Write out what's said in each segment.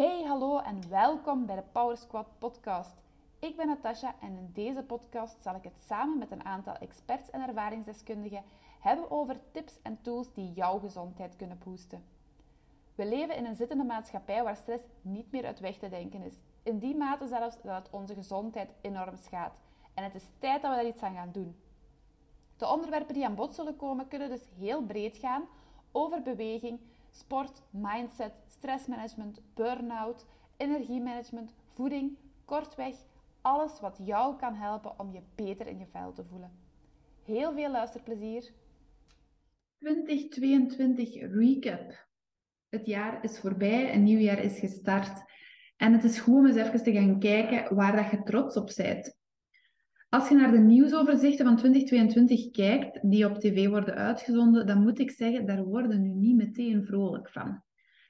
Hey, hallo en welkom bij de Power Squad podcast. Ik ben Natasha en in deze podcast zal ik het samen met een aantal experts en ervaringsdeskundigen hebben over tips en tools die jouw gezondheid kunnen boosten. We leven in een zittende maatschappij waar stress niet meer uit weg te denken is. In die mate zelfs dat het onze gezondheid enorm schaadt. En het is tijd dat we daar iets aan gaan doen. De onderwerpen die aan bod zullen komen kunnen dus heel breed gaan over beweging, sport, mindset, stressmanagement, burn-out, energiemanagement, voeding, kortweg alles wat jou kan helpen om je beter in je vel te voelen. Heel veel luisterplezier. 2022 recap. Het jaar is voorbij, een nieuw jaar is gestart. En het is goed om eens even te gaan kijken waar dat je trots op bent. Als je naar de nieuwsoverzichten van 2022 kijkt, die op tv worden uitgezonden, dan moet ik zeggen, daar worden nu niet meteen vrolijk van.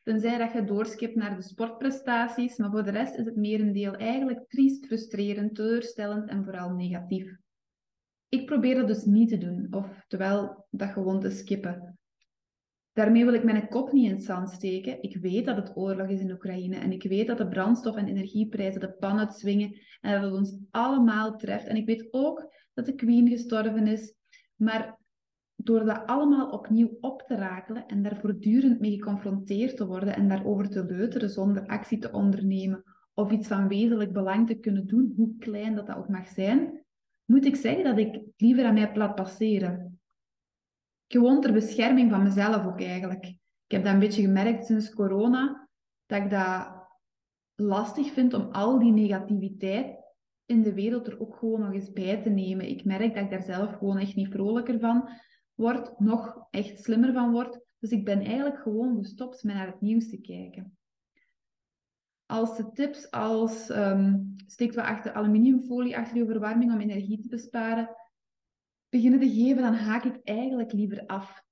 Tenzij dat je doorskipt naar de sportprestaties, maar voor de rest is het merendeel eigenlijk triest, frustrerend, teleurstellend en vooral negatief. Ik probeer dat dus niet te doen, of terwijl dat gewoon te skippen. Daarmee wil ik mijn kop niet in het zand steken. Ik weet dat het oorlog is in Oekraïne en ik weet dat de brandstof- en energieprijzen de pan uitzwingen en dat het ons allemaal treft. En ik weet ook dat de Queen gestorven is. Maar door dat allemaal opnieuw op te rakelen en daar voortdurend mee geconfronteerd te worden en daarover te leuteren zonder actie te ondernemen of iets van wezenlijk belang te kunnen doen, hoe klein dat, dat ook mag zijn, moet ik zeggen dat ik liever aan mij plat passeren. Gewoon ter bescherming van mezelf ook eigenlijk. Ik heb dat een beetje gemerkt sinds corona, dat ik dat lastig vind om al die negativiteit in de wereld er ook gewoon nog eens bij te nemen. Ik merk dat ik daar zelf gewoon echt niet vrolijker van word, nog echt slimmer van word. Dus ik ben eigenlijk gewoon gestopt met naar het nieuws te kijken. Als de tips als um, steekt wat achter aluminiumfolie achter je verwarming om energie te besparen, beginnen te geven, dan haak ik eigenlijk liever af.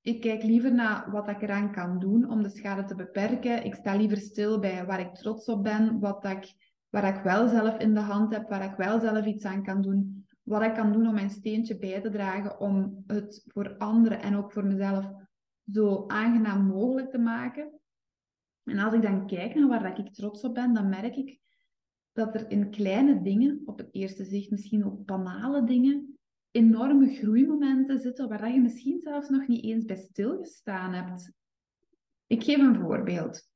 Ik kijk liever naar wat ik eraan kan doen om de schade te beperken. Ik sta liever stil bij waar ik trots op ben, wat ik, waar ik wel zelf in de hand heb, waar ik wel zelf iets aan kan doen. Wat ik kan doen om mijn steentje bij te dragen om het voor anderen en ook voor mezelf zo aangenaam mogelijk te maken. En als ik dan kijk naar waar ik trots op ben, dan merk ik dat er in kleine dingen, op het eerste zicht misschien ook banale dingen, enorme groeimomenten zitten waar je misschien zelfs nog niet eens bij stilgestaan hebt. Ik geef een voorbeeld.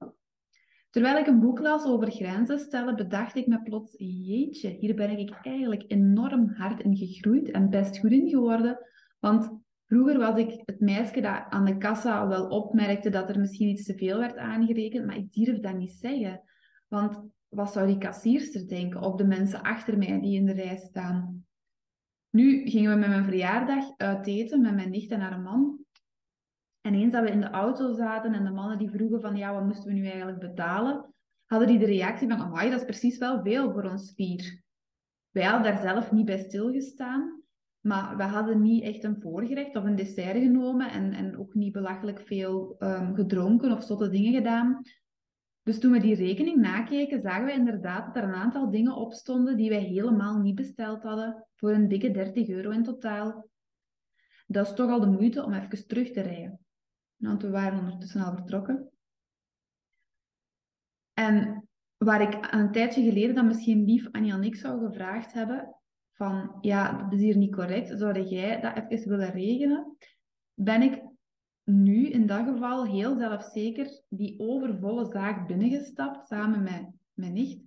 Terwijl ik een boek las over grenzen stellen, bedacht ik me plots, jeetje, hier ben ik eigenlijk enorm hard in gegroeid en best goed in geworden. Want vroeger was ik het meisje dat aan de kassa wel opmerkte dat er misschien iets te veel werd aangerekend, maar ik durf dat niet zeggen. Want wat zou die kassierster denken of de mensen achter mij die in de rij staan? Nu gingen we met mijn verjaardag uit eten met mijn nicht en haar man. En eens dat we in de auto zaten en de mannen die vroegen van ja, wat moesten we nu eigenlijk betalen, hadden die de reactie van amai, dat is precies wel veel voor ons vier. Wij hadden daar zelf niet bij stilgestaan, maar we hadden niet echt een voorgerecht of een dessert genomen en, en ook niet belachelijk veel um, gedronken of zotte dingen gedaan. Dus toen we die rekening nakeken, zagen we inderdaad dat er een aantal dingen op stonden die wij helemaal niet besteld hadden, voor een dikke 30 euro in totaal. Dat is toch al de moeite om even terug te rijden. Want we waren ondertussen al vertrokken. En waar ik een tijdje geleden dan misschien lief aan Janik zou gevraagd hebben, van ja, dat is hier niet correct, zou jij dat even willen regelen? Ben ik nu in dat geval heel zelfzeker die overvolle zaak binnengestapt, samen met mijn nicht,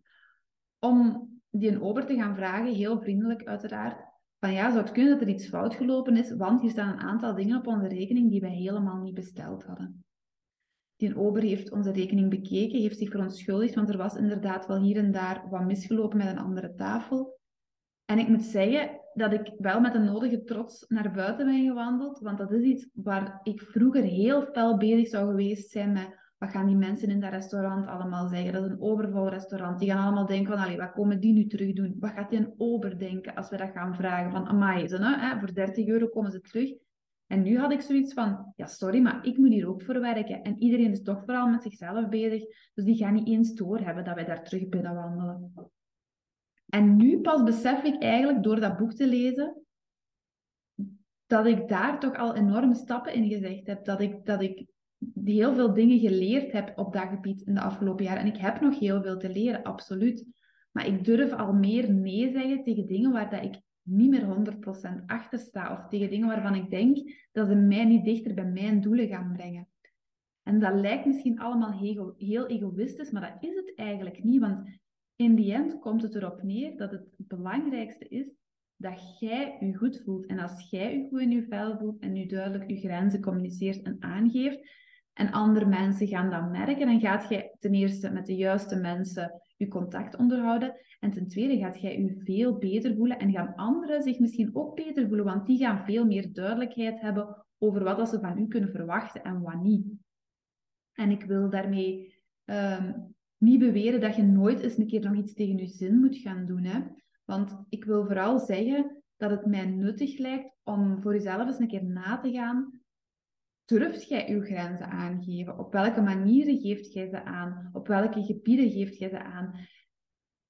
om die een ober te gaan vragen, heel vriendelijk uiteraard, van ja, zou het kunnen dat er iets fout gelopen is, want hier staan een aantal dingen op onze rekening die wij helemaal niet besteld hadden. Die ober heeft onze rekening bekeken, heeft zich verontschuldigd, want er was inderdaad wel hier en daar wat misgelopen met een andere tafel. En ik moet zeggen dat ik wel met een nodige trots naar buiten ben gewandeld, want dat is iets waar ik vroeger heel fel bezig zou geweest zijn met wat gaan die mensen in dat restaurant allemaal zeggen? Dat is een overvol restaurant. Die gaan allemaal denken van, wat komen die nu terug doen? Wat gaat die een ober denken als we dat gaan vragen? Van, amai, ze, hè, voor 30 euro komen ze terug. En nu had ik zoiets van, ja sorry, maar ik moet hier ook voor werken. En iedereen is toch vooral met zichzelf bezig. Dus die gaan niet eens doorhebben dat wij daar terug binnen wandelen. En nu pas besef ik eigenlijk door dat boek te lezen, dat ik daar toch al enorme stappen in gezegd heb. Dat ik, dat ik heel veel dingen geleerd heb op dat gebied in de afgelopen jaren. En ik heb nog heel veel te leren, absoluut. Maar ik durf al meer nee zeggen tegen dingen waar dat ik niet meer 100% achter sta. Of tegen dingen waarvan ik denk dat ze mij niet dichter bij mijn doelen gaan brengen. En dat lijkt misschien allemaal heel, heel egoïstisch, maar dat is het eigenlijk niet. Want in die end komt het erop neer dat het belangrijkste is dat jij je goed voelt. En als jij je goed in je vel voelt en je duidelijk je grenzen communiceert en aangeeft, en andere mensen gaan dat merken, dan gaat jij ten eerste met de juiste mensen je contact onderhouden. En ten tweede gaat jij je veel beter voelen en gaan anderen zich misschien ook beter voelen, want die gaan veel meer duidelijkheid hebben over wat ze van u kunnen verwachten en wat niet. En ik wil daarmee ehm, niet beweren dat je nooit eens een keer nog iets tegen je zin moet gaan doen. Hè? Want ik wil vooral zeggen dat het mij nuttig lijkt om voor jezelf eens een keer na te gaan. Durft jij uw grenzen aangeven? Op welke manieren geeft jij ze aan? Op welke gebieden geeft jij ze aan?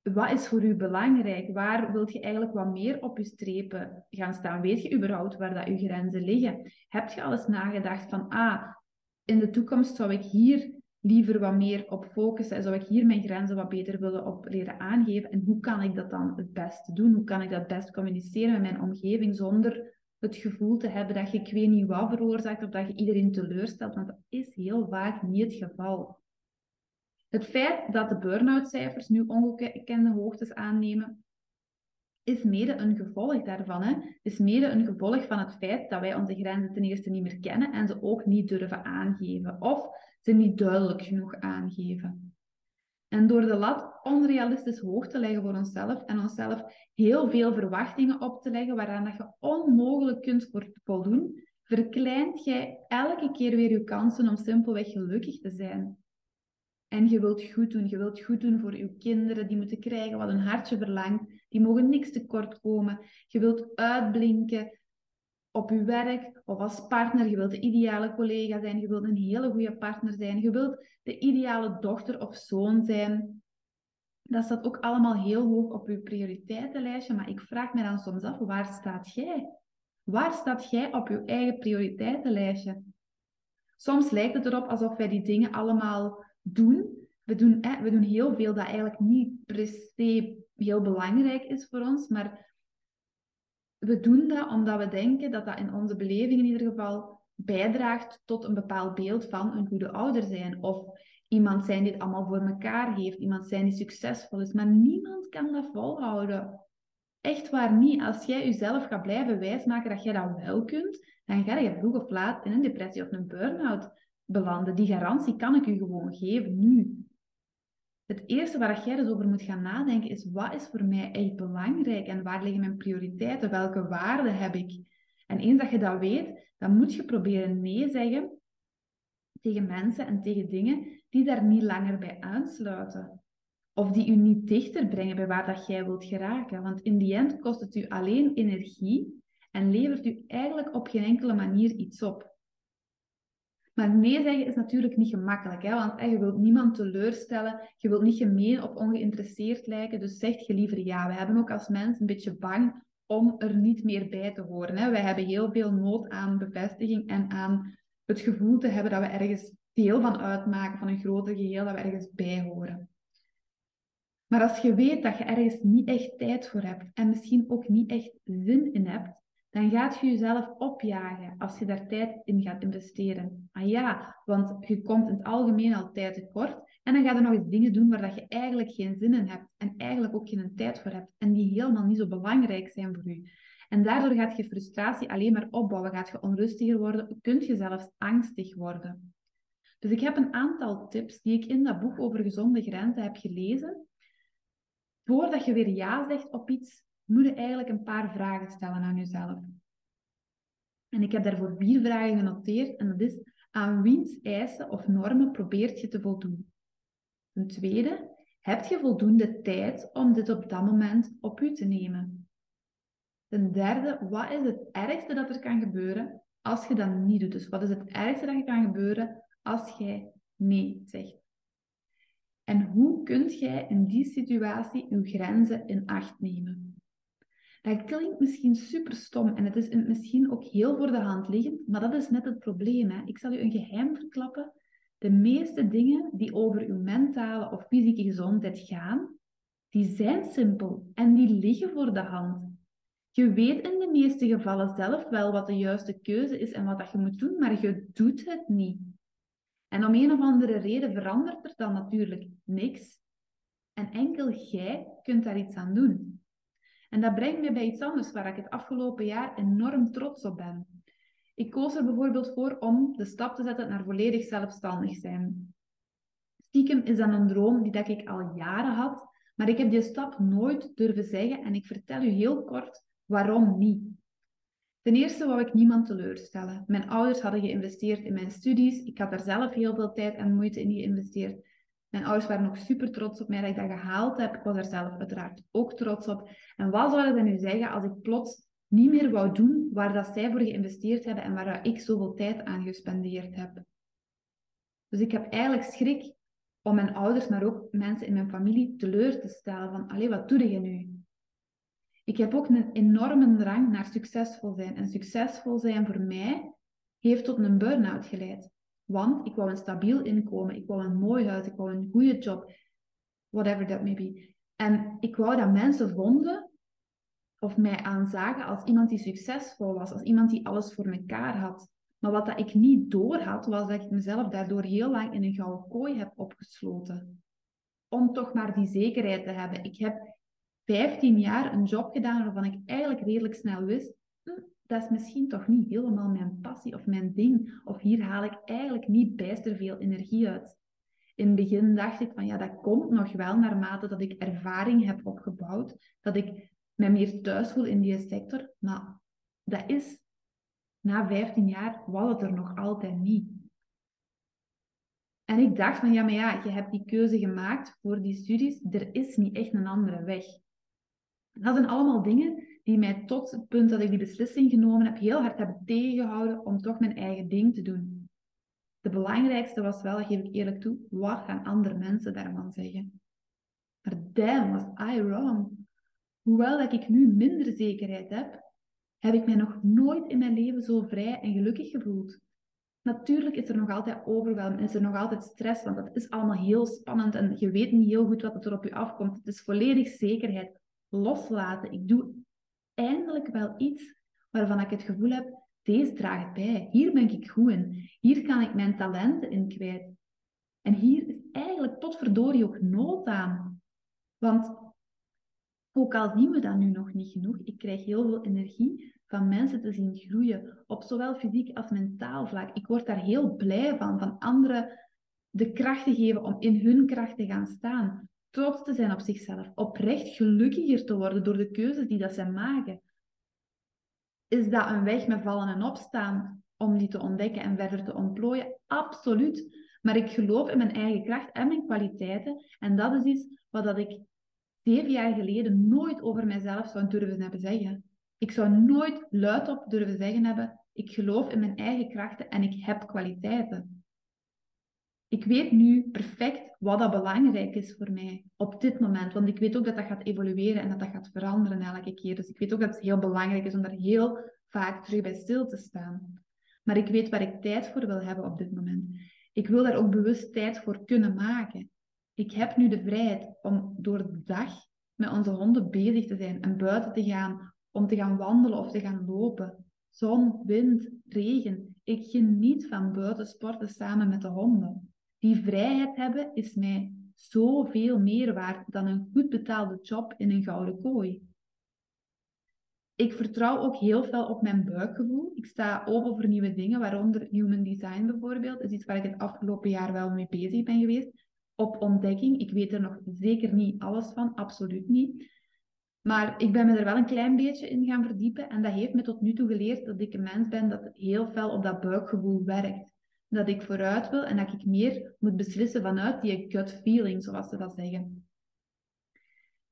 Wat is voor u belangrijk? Waar wilt je eigenlijk wat meer op je strepen gaan staan? Weet je überhaupt waar dat uw grenzen liggen? Heb je alles nagedacht van, ah, in de toekomst zou ik hier liever wat meer op focussen en zou ik hier mijn grenzen wat beter willen op leren aangeven en hoe kan ik dat dan het beste doen? Hoe kan ik dat best communiceren met mijn omgeving zonder het gevoel te hebben dat je ik weet niet wat veroorzaakt of dat je iedereen teleurstelt, want dat is heel vaak niet het geval. Het feit dat de burn-out cijfers nu ongekende hoogtes aannemen, is mede een gevolg daarvan. Hè? Is mede een gevolg van het feit dat wij onze grenzen ten eerste niet meer kennen en ze ook niet durven aangeven. Of ze niet duidelijk genoeg aangeven. En door de lat onrealistisch hoog te leggen voor onszelf en onszelf heel veel verwachtingen op te leggen waaraan dat je onmogelijk kunt voldoen, verkleint jij elke keer weer je kansen om simpelweg gelukkig te zijn. En je wilt goed doen. Je wilt goed doen voor je kinderen. Die moeten krijgen wat hun hartje verlangt. Die mogen niks tekort komen. Je wilt uitblinken op je werk of als partner. Je wilt de ideale collega zijn. Je wilt een hele goede partner zijn. Je wilt de ideale dochter of zoon zijn. Dat staat ook allemaal heel hoog op je prioriteitenlijstje. Maar ik vraag me dan soms af, waar staat jij? Waar staat jij op je eigen prioriteitenlijstje? Soms lijkt het erop alsof wij die dingen allemaal doen. We doen, we doen heel veel dat eigenlijk niet per se heel belangrijk is voor ons, maar we doen dat omdat we denken dat dat in onze beleving in ieder geval bijdraagt tot een bepaald beeld van een goede ouder zijn. Of iemand zijn die het allemaal voor elkaar heeft, iemand zijn die succesvol is. Maar niemand kan dat volhouden. Echt waar niet. Als jij jezelf gaat blijven wijsmaken dat jij dat wel kunt, dan ga je vroeg of laat in een depressie of een burn-out belanden. Die garantie kan ik u gewoon geven nu. Het eerste waar jij dus over moet gaan nadenken is wat is voor mij echt belangrijk en waar liggen mijn prioriteiten? Welke waarden heb ik? En eens dat je dat weet, dan moet je proberen nee zeggen tegen mensen en tegen dingen die daar niet langer bij aansluiten. Of die u niet dichter brengen bij waar dat jij wilt geraken. Want in die end kost het u alleen energie en levert u eigenlijk op geen enkele manier iets op. Maar nee zeggen is natuurlijk niet gemakkelijk, hè? want je wilt niemand teleurstellen, je wilt niet gemeen of ongeïnteresseerd lijken, dus zeg je liever ja. We hebben ook als mens een beetje bang om er niet meer bij te horen. Hè? Wij hebben heel veel nood aan bevestiging en aan het gevoel te hebben dat we ergens deel van uitmaken, van een groter geheel, dat we ergens bij horen. Maar als je weet dat je ergens niet echt tijd voor hebt en misschien ook niet echt zin in hebt, dan gaat je jezelf opjagen als je daar tijd in gaat investeren. Ah ja, want je komt in het algemeen al tijd tekort en dan ga je nog eens dingen doen waar dat je eigenlijk geen zin in hebt en eigenlijk ook geen tijd voor hebt en die helemaal niet zo belangrijk zijn voor je. En daardoor gaat je frustratie alleen maar opbouwen, gaat je onrustiger worden, kunt je zelfs angstig worden. Dus ik heb een aantal tips die ik in dat boek over gezonde grenzen heb gelezen. Voordat je weer ja zegt op iets, moet je eigenlijk een paar vragen stellen aan jezelf. En ik heb daarvoor vier vragen genoteerd. En dat is, aan wiens eisen of normen probeert je te voldoen? Ten tweede, heb je voldoende tijd om dit op dat moment op u te nemen? Ten derde, wat is het ergste dat er kan gebeuren als je dat niet doet? Dus wat is het ergste dat er kan gebeuren als jij nee zegt? En hoe kunt jij in die situatie uw grenzen in acht nemen? Dat klinkt misschien super stom en het is misschien ook heel voor de hand liggend, maar dat is net het probleem. Hè? Ik zal u een geheim verklappen. De meeste dingen die over uw mentale of fysieke gezondheid gaan, die zijn simpel en die liggen voor de hand. Je weet in de meeste gevallen zelf wel wat de juiste keuze is en wat dat je moet doen, maar je doet het niet. En om een of andere reden verandert er dan natuurlijk niks. En enkel jij kunt daar iets aan doen. En dat brengt me bij iets anders waar ik het afgelopen jaar enorm trots op ben. Ik koos er bijvoorbeeld voor om de stap te zetten naar volledig zelfstandig zijn. Stiekem is dat een droom die dat ik al jaren had, maar ik heb die stap nooit durven zeggen en ik vertel u heel kort waarom niet. Ten eerste wou ik niemand teleurstellen. Mijn ouders hadden geïnvesteerd in mijn studies. Ik had daar zelf heel veel tijd en moeite in geïnvesteerd. Mijn ouders waren ook super trots op mij dat ik dat gehaald heb. Ik was er zelf uiteraard ook trots op. En wat zouden ze nu zeggen als ik plots niet meer wou doen waar dat zij voor geïnvesteerd hebben en waar ik zoveel tijd aan gespendeerd heb? Dus ik heb eigenlijk schrik om mijn ouders, maar ook mensen in mijn familie teleur te stellen. Van, allee, wat doe je nu? Ik heb ook een enorme drang naar succesvol zijn. En succesvol zijn voor mij heeft tot een burn-out geleid. Want ik wou een stabiel inkomen, ik wou een mooi huis, ik wou een goede job, whatever that may be. En ik wou dat mensen vonden of mij aanzagen als iemand die succesvol was, als iemand die alles voor elkaar had. Maar wat dat ik niet door had, was dat ik mezelf daardoor heel lang in een gouden kooi heb opgesloten. Om toch maar die zekerheid te hebben. Ik heb 15 jaar een job gedaan waarvan ik eigenlijk redelijk snel wist, hm, dat is misschien toch niet helemaal mijn passie of mijn ding. Of hier haal ik eigenlijk niet bijster veel energie uit. In het begin dacht ik van ja, dat komt nog wel naarmate dat ik ervaring heb opgebouwd, dat ik me meer thuis voel in die sector. Maar dat is, na 15 jaar, was het er nog altijd niet. En ik dacht van ja, maar ja, je hebt die keuze gemaakt voor die studies. Er is niet echt een andere weg. Dat zijn allemaal dingen die mij tot het punt dat ik die beslissing genomen heb, heel hard hebben tegengehouden om toch mijn eigen ding te doen. De belangrijkste was wel, geef ik eerlijk toe, wat gaan andere mensen daarvan zeggen? Maar damn, was I wrong. Hoewel dat ik nu minder zekerheid heb, heb ik mij nog nooit in mijn leven zo vrij en gelukkig gevoeld. Natuurlijk is er nog altijd overweldiging, is er nog altijd stress, want het is allemaal heel spannend en je weet niet heel goed wat er op je afkomt. Het is volledig zekerheid loslaten. Ik doe eindelijk wel iets waarvan ik het gevoel heb, deze draagt bij. Hier ben ik goed in. Hier kan ik mijn talenten in kwijt. En hier is eigenlijk tot verdorie ook nood aan. Want ook al zien we dat nu nog niet genoeg, ik krijg heel veel energie van mensen te zien groeien, op zowel fysiek als mentaal vlak. Ik word daar heel blij van, van anderen de kracht te geven om in hun kracht te gaan staan trots te zijn op zichzelf, oprecht gelukkiger te worden door de keuzes die dat zij maken. Is dat een weg met vallen en opstaan om die te ontdekken en verder te ontplooien? Absoluut. Maar ik geloof in mijn eigen kracht en mijn kwaliteiten. En dat is iets wat dat ik zeven jaar geleden nooit over mezelf zou durven hebben zeggen. Ik zou nooit luidop durven zeggen hebben, ik geloof in mijn eigen krachten en ik heb kwaliteiten ik weet nu perfect wat dat belangrijk is voor mij op dit moment. Want ik weet ook dat dat gaat evolueren en dat dat gaat veranderen elke keer. Dus ik weet ook dat het heel belangrijk is om daar heel vaak terug bij stil te staan. Maar ik weet waar ik tijd voor wil hebben op dit moment. Ik wil daar ook bewust tijd voor kunnen maken. Ik heb nu de vrijheid om door de dag met onze honden bezig te zijn en buiten te gaan, om te gaan wandelen of te gaan lopen. Zon, wind, regen. Ik geniet van buiten sporten samen met de honden. Die vrijheid hebben is mij zoveel meer waard dan een goed betaalde job in een gouden kooi. Ik vertrouw ook heel veel op mijn buikgevoel. Ik sta open voor nieuwe dingen, waaronder human design bijvoorbeeld. Dat is iets waar ik het afgelopen jaar wel mee bezig ben geweest. Op ontdekking. Ik weet er nog zeker niet alles van, absoluut niet. Maar ik ben me er wel een klein beetje in gaan verdiepen. En dat heeft me tot nu toe geleerd dat ik een mens ben dat heel veel op dat buikgevoel werkt dat ik vooruit wil en dat ik meer moet beslissen vanuit die gut feeling, zoals ze dat zeggen.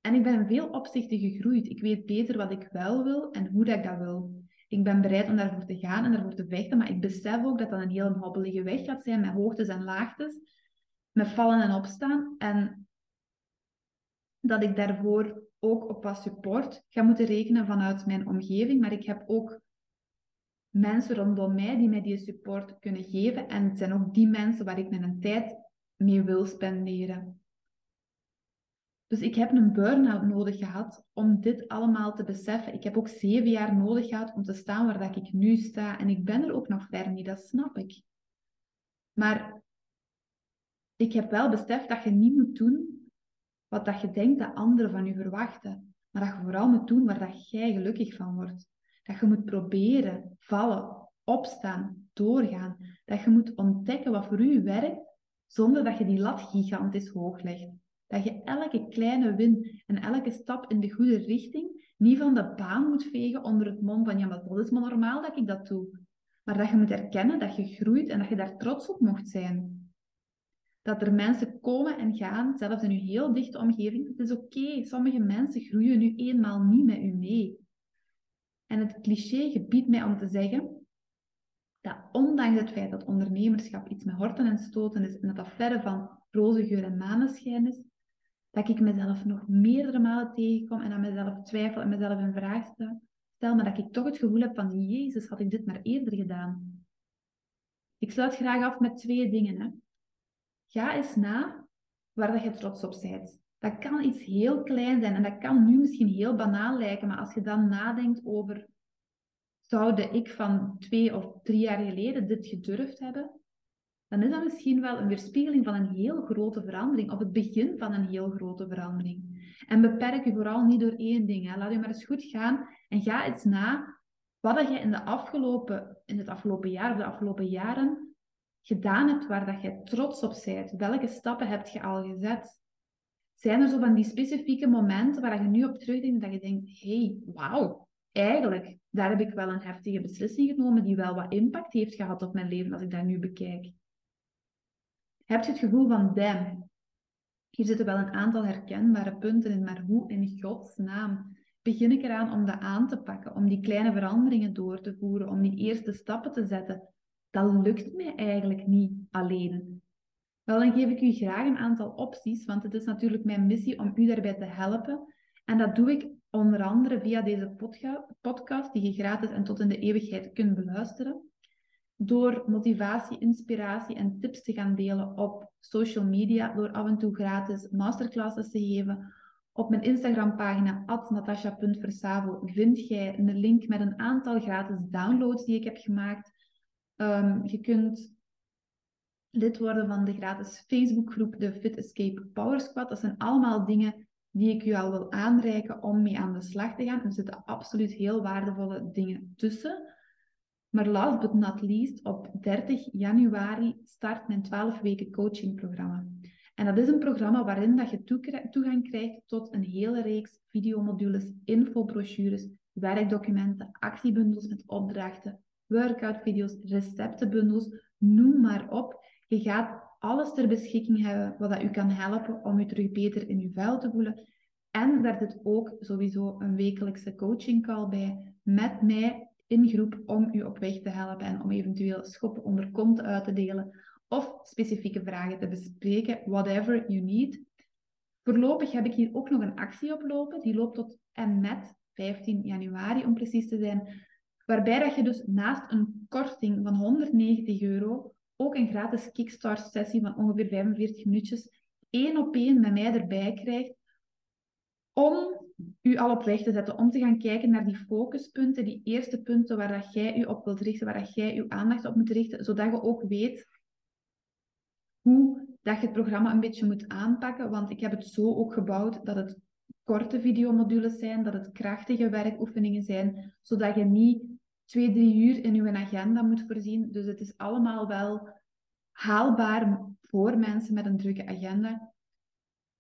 En ik ben veel opzichten gegroeid. Ik weet beter wat ik wel wil en hoe dat ik dat wil. Ik ben bereid om daarvoor te gaan en daarvoor te vechten, maar ik besef ook dat dat een heel hobbelige weg gaat zijn met hoogtes en laagtes, met vallen en opstaan. En dat ik daarvoor ook op wat support ga moeten rekenen vanuit mijn omgeving, maar ik heb ook mensen rondom mij die mij die support kunnen geven. En het zijn ook die mensen waar ik mijn tijd mee wil spenderen. Dus ik heb een burn-out nodig gehad om dit allemaal te beseffen. Ik heb ook zeven jaar nodig gehad om te staan waar dat ik nu sta. En ik ben er ook nog ver niet, dat snap ik. Maar ik heb wel beseft dat je niet moet doen wat dat je denkt dat anderen van je verwachten. Maar dat je vooral moet doen waar dat jij gelukkig van wordt. Dat je moet proberen, vallen, opstaan, doorgaan. Dat je moet ontdekken wat voor u werkt, zonder dat je die lat gigantisch hoog legt. Dat je elke kleine win en elke stap in de goede richting niet van de baan moet vegen onder het mom van ja, maar dat is maar normaal dat ik dat doe. Maar dat je moet erkennen dat je groeit en dat je daar trots op mocht zijn. Dat er mensen komen en gaan, zelfs in je heel dichte omgeving. Het is oké, sommige mensen groeien nu eenmaal niet met u mee. En het cliché gebiedt mij om te zeggen dat ondanks het feit dat ondernemerschap iets met horten en stoten is en dat dat verre van roze geur en maneschijn is, dat ik mezelf nog meerdere malen tegenkom en aan mezelf twijfel en mezelf in vraag stel, stel maar dat ik toch het gevoel heb van Jezus, had ik dit maar eerder gedaan. Ik sluit graag af met twee dingen. Hè. Ga eens na waar dat je trots op bent. Dat kan iets heel klein zijn en dat kan nu misschien heel banaal lijken, maar als je dan nadenkt over, zou ik van twee of drie jaar geleden dit gedurfd hebben? Dan is dat misschien wel een weerspiegeling van een heel grote verandering, of het begin van een heel grote verandering. En beperk je vooral niet door één ding. Hè. Laat je maar eens goed gaan en ga eens na wat je in, de afgelopen, in het afgelopen jaar of de afgelopen jaren gedaan hebt waar dat je trots op bent. Welke stappen heb je al gezet? Zijn er zo van die specifieke momenten waar je nu op terugdenkt dat je denkt, hey, wauw, eigenlijk, daar heb ik wel een heftige beslissing genomen die wel wat impact heeft gehad op mijn leven als ik dat nu bekijk. Heb je het gevoel van, damn, hier zitten wel een aantal herkenbare punten in, maar hoe in Gods naam begin ik eraan om dat aan te pakken, om die kleine veranderingen door te voeren, om die eerste stappen te zetten? Dat lukt mij eigenlijk niet alleen. Wel, dan geef ik u graag een aantal opties, want het is natuurlijk mijn missie om u daarbij te helpen. En dat doe ik onder andere via deze podcast, die je gratis en tot in de eeuwigheid kunt beluisteren. Door motivatie, inspiratie en tips te gaan delen op social media, door af en toe gratis masterclasses te geven. Op mijn Instagram-pagina natasha.versavo vind jij een link met een aantal gratis downloads die ik heb gemaakt. Um, je kunt lid worden van de gratis Facebookgroep, de Fit Escape Power Squad. Dat zijn allemaal dingen die ik u al wil aanreiken om mee aan de slag te gaan. Er zitten absoluut heel waardevolle dingen tussen. Maar last but not least, op 30 januari start mijn 12 weken coachingprogramma. En dat is een programma waarin dat je toegang krijgt tot een hele reeks videomodules, infobrochures, werkdocumenten, actiebundels met opdrachten, workoutvideo's, receptenbundels, noem maar op. Je gaat alles ter beschikking hebben wat dat u kan helpen om u terug beter in uw vuil te voelen. En daar zit ook sowieso een wekelijkse coaching call bij met mij in groep om u op weg te helpen en om eventueel schoppen onder kont uit te delen of specifieke vragen te bespreken, whatever you need. Voorlopig heb ik hier ook nog een actie oplopen. Die loopt tot en met 15 januari om precies te zijn. Waarbij dat je dus naast een korting van 190 euro ook een gratis kickstart sessie van ongeveer 45 minuutjes één op één met mij erbij krijgt om u al op weg te zetten, om te gaan kijken naar die focuspunten, die eerste punten waar dat jij u op wilt richten, waar dat jij uw aandacht op moet richten, zodat je ook weet hoe dat je het programma een beetje moet aanpakken. Want ik heb het zo ook gebouwd dat het korte videomodules zijn, dat het krachtige werkoefeningen zijn, zodat je niet twee, drie uur in uw agenda moet voorzien. Dus het is allemaal wel haalbaar voor mensen met een drukke agenda.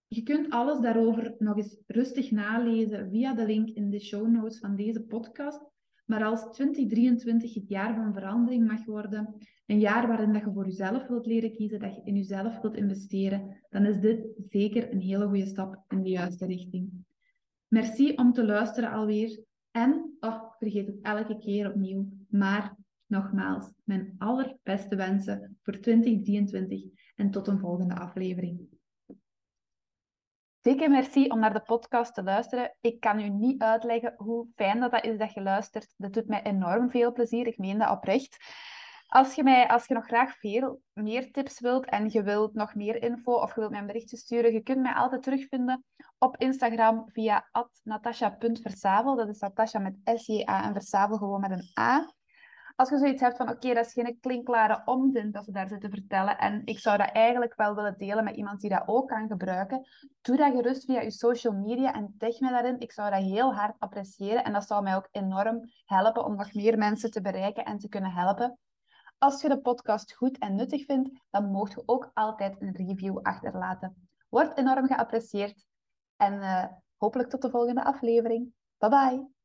Je kunt alles daarover nog eens rustig nalezen via de link in de show notes van deze podcast. Maar als 2023 het jaar van verandering mag worden, een jaar waarin dat je voor jezelf wilt leren kiezen, dat je in jezelf wilt investeren, dan is dit zeker een hele goede stap in de juiste richting. Merci om te luisteren alweer. En, oh, vergeet het elke keer opnieuw, maar nogmaals, mijn allerbeste wensen voor 2023 en tot een volgende aflevering. Dikke merci om naar de podcast te luisteren. Ik kan u niet uitleggen hoe fijn dat, dat is dat je luistert. Dat doet mij enorm veel plezier. Ik meen dat oprecht. Als je, mij, als je nog graag veel meer tips wilt en je wilt nog meer info of je wilt mij een berichtje sturen, je kunt mij altijd terugvinden op Instagram via natasha.versavel. Dat is Natasha met S-J-A en Versavel gewoon met een A. Als je zoiets hebt van, oké, dat is geen klinkklare onzin dat ze daar zitten vertellen en ik zou dat eigenlijk wel willen delen met iemand die dat ook kan gebruiken, doe dat gerust via je social media en tag me daarin. Ik zou dat heel hard appreciëren en dat zou mij ook enorm helpen om nog meer mensen te bereiken en te kunnen helpen. Als je de podcast goed en nuttig vindt, dan mocht je ook altijd een review achterlaten. Wordt enorm geapprecieerd. En uh, hopelijk tot de volgende aflevering. Bye bye!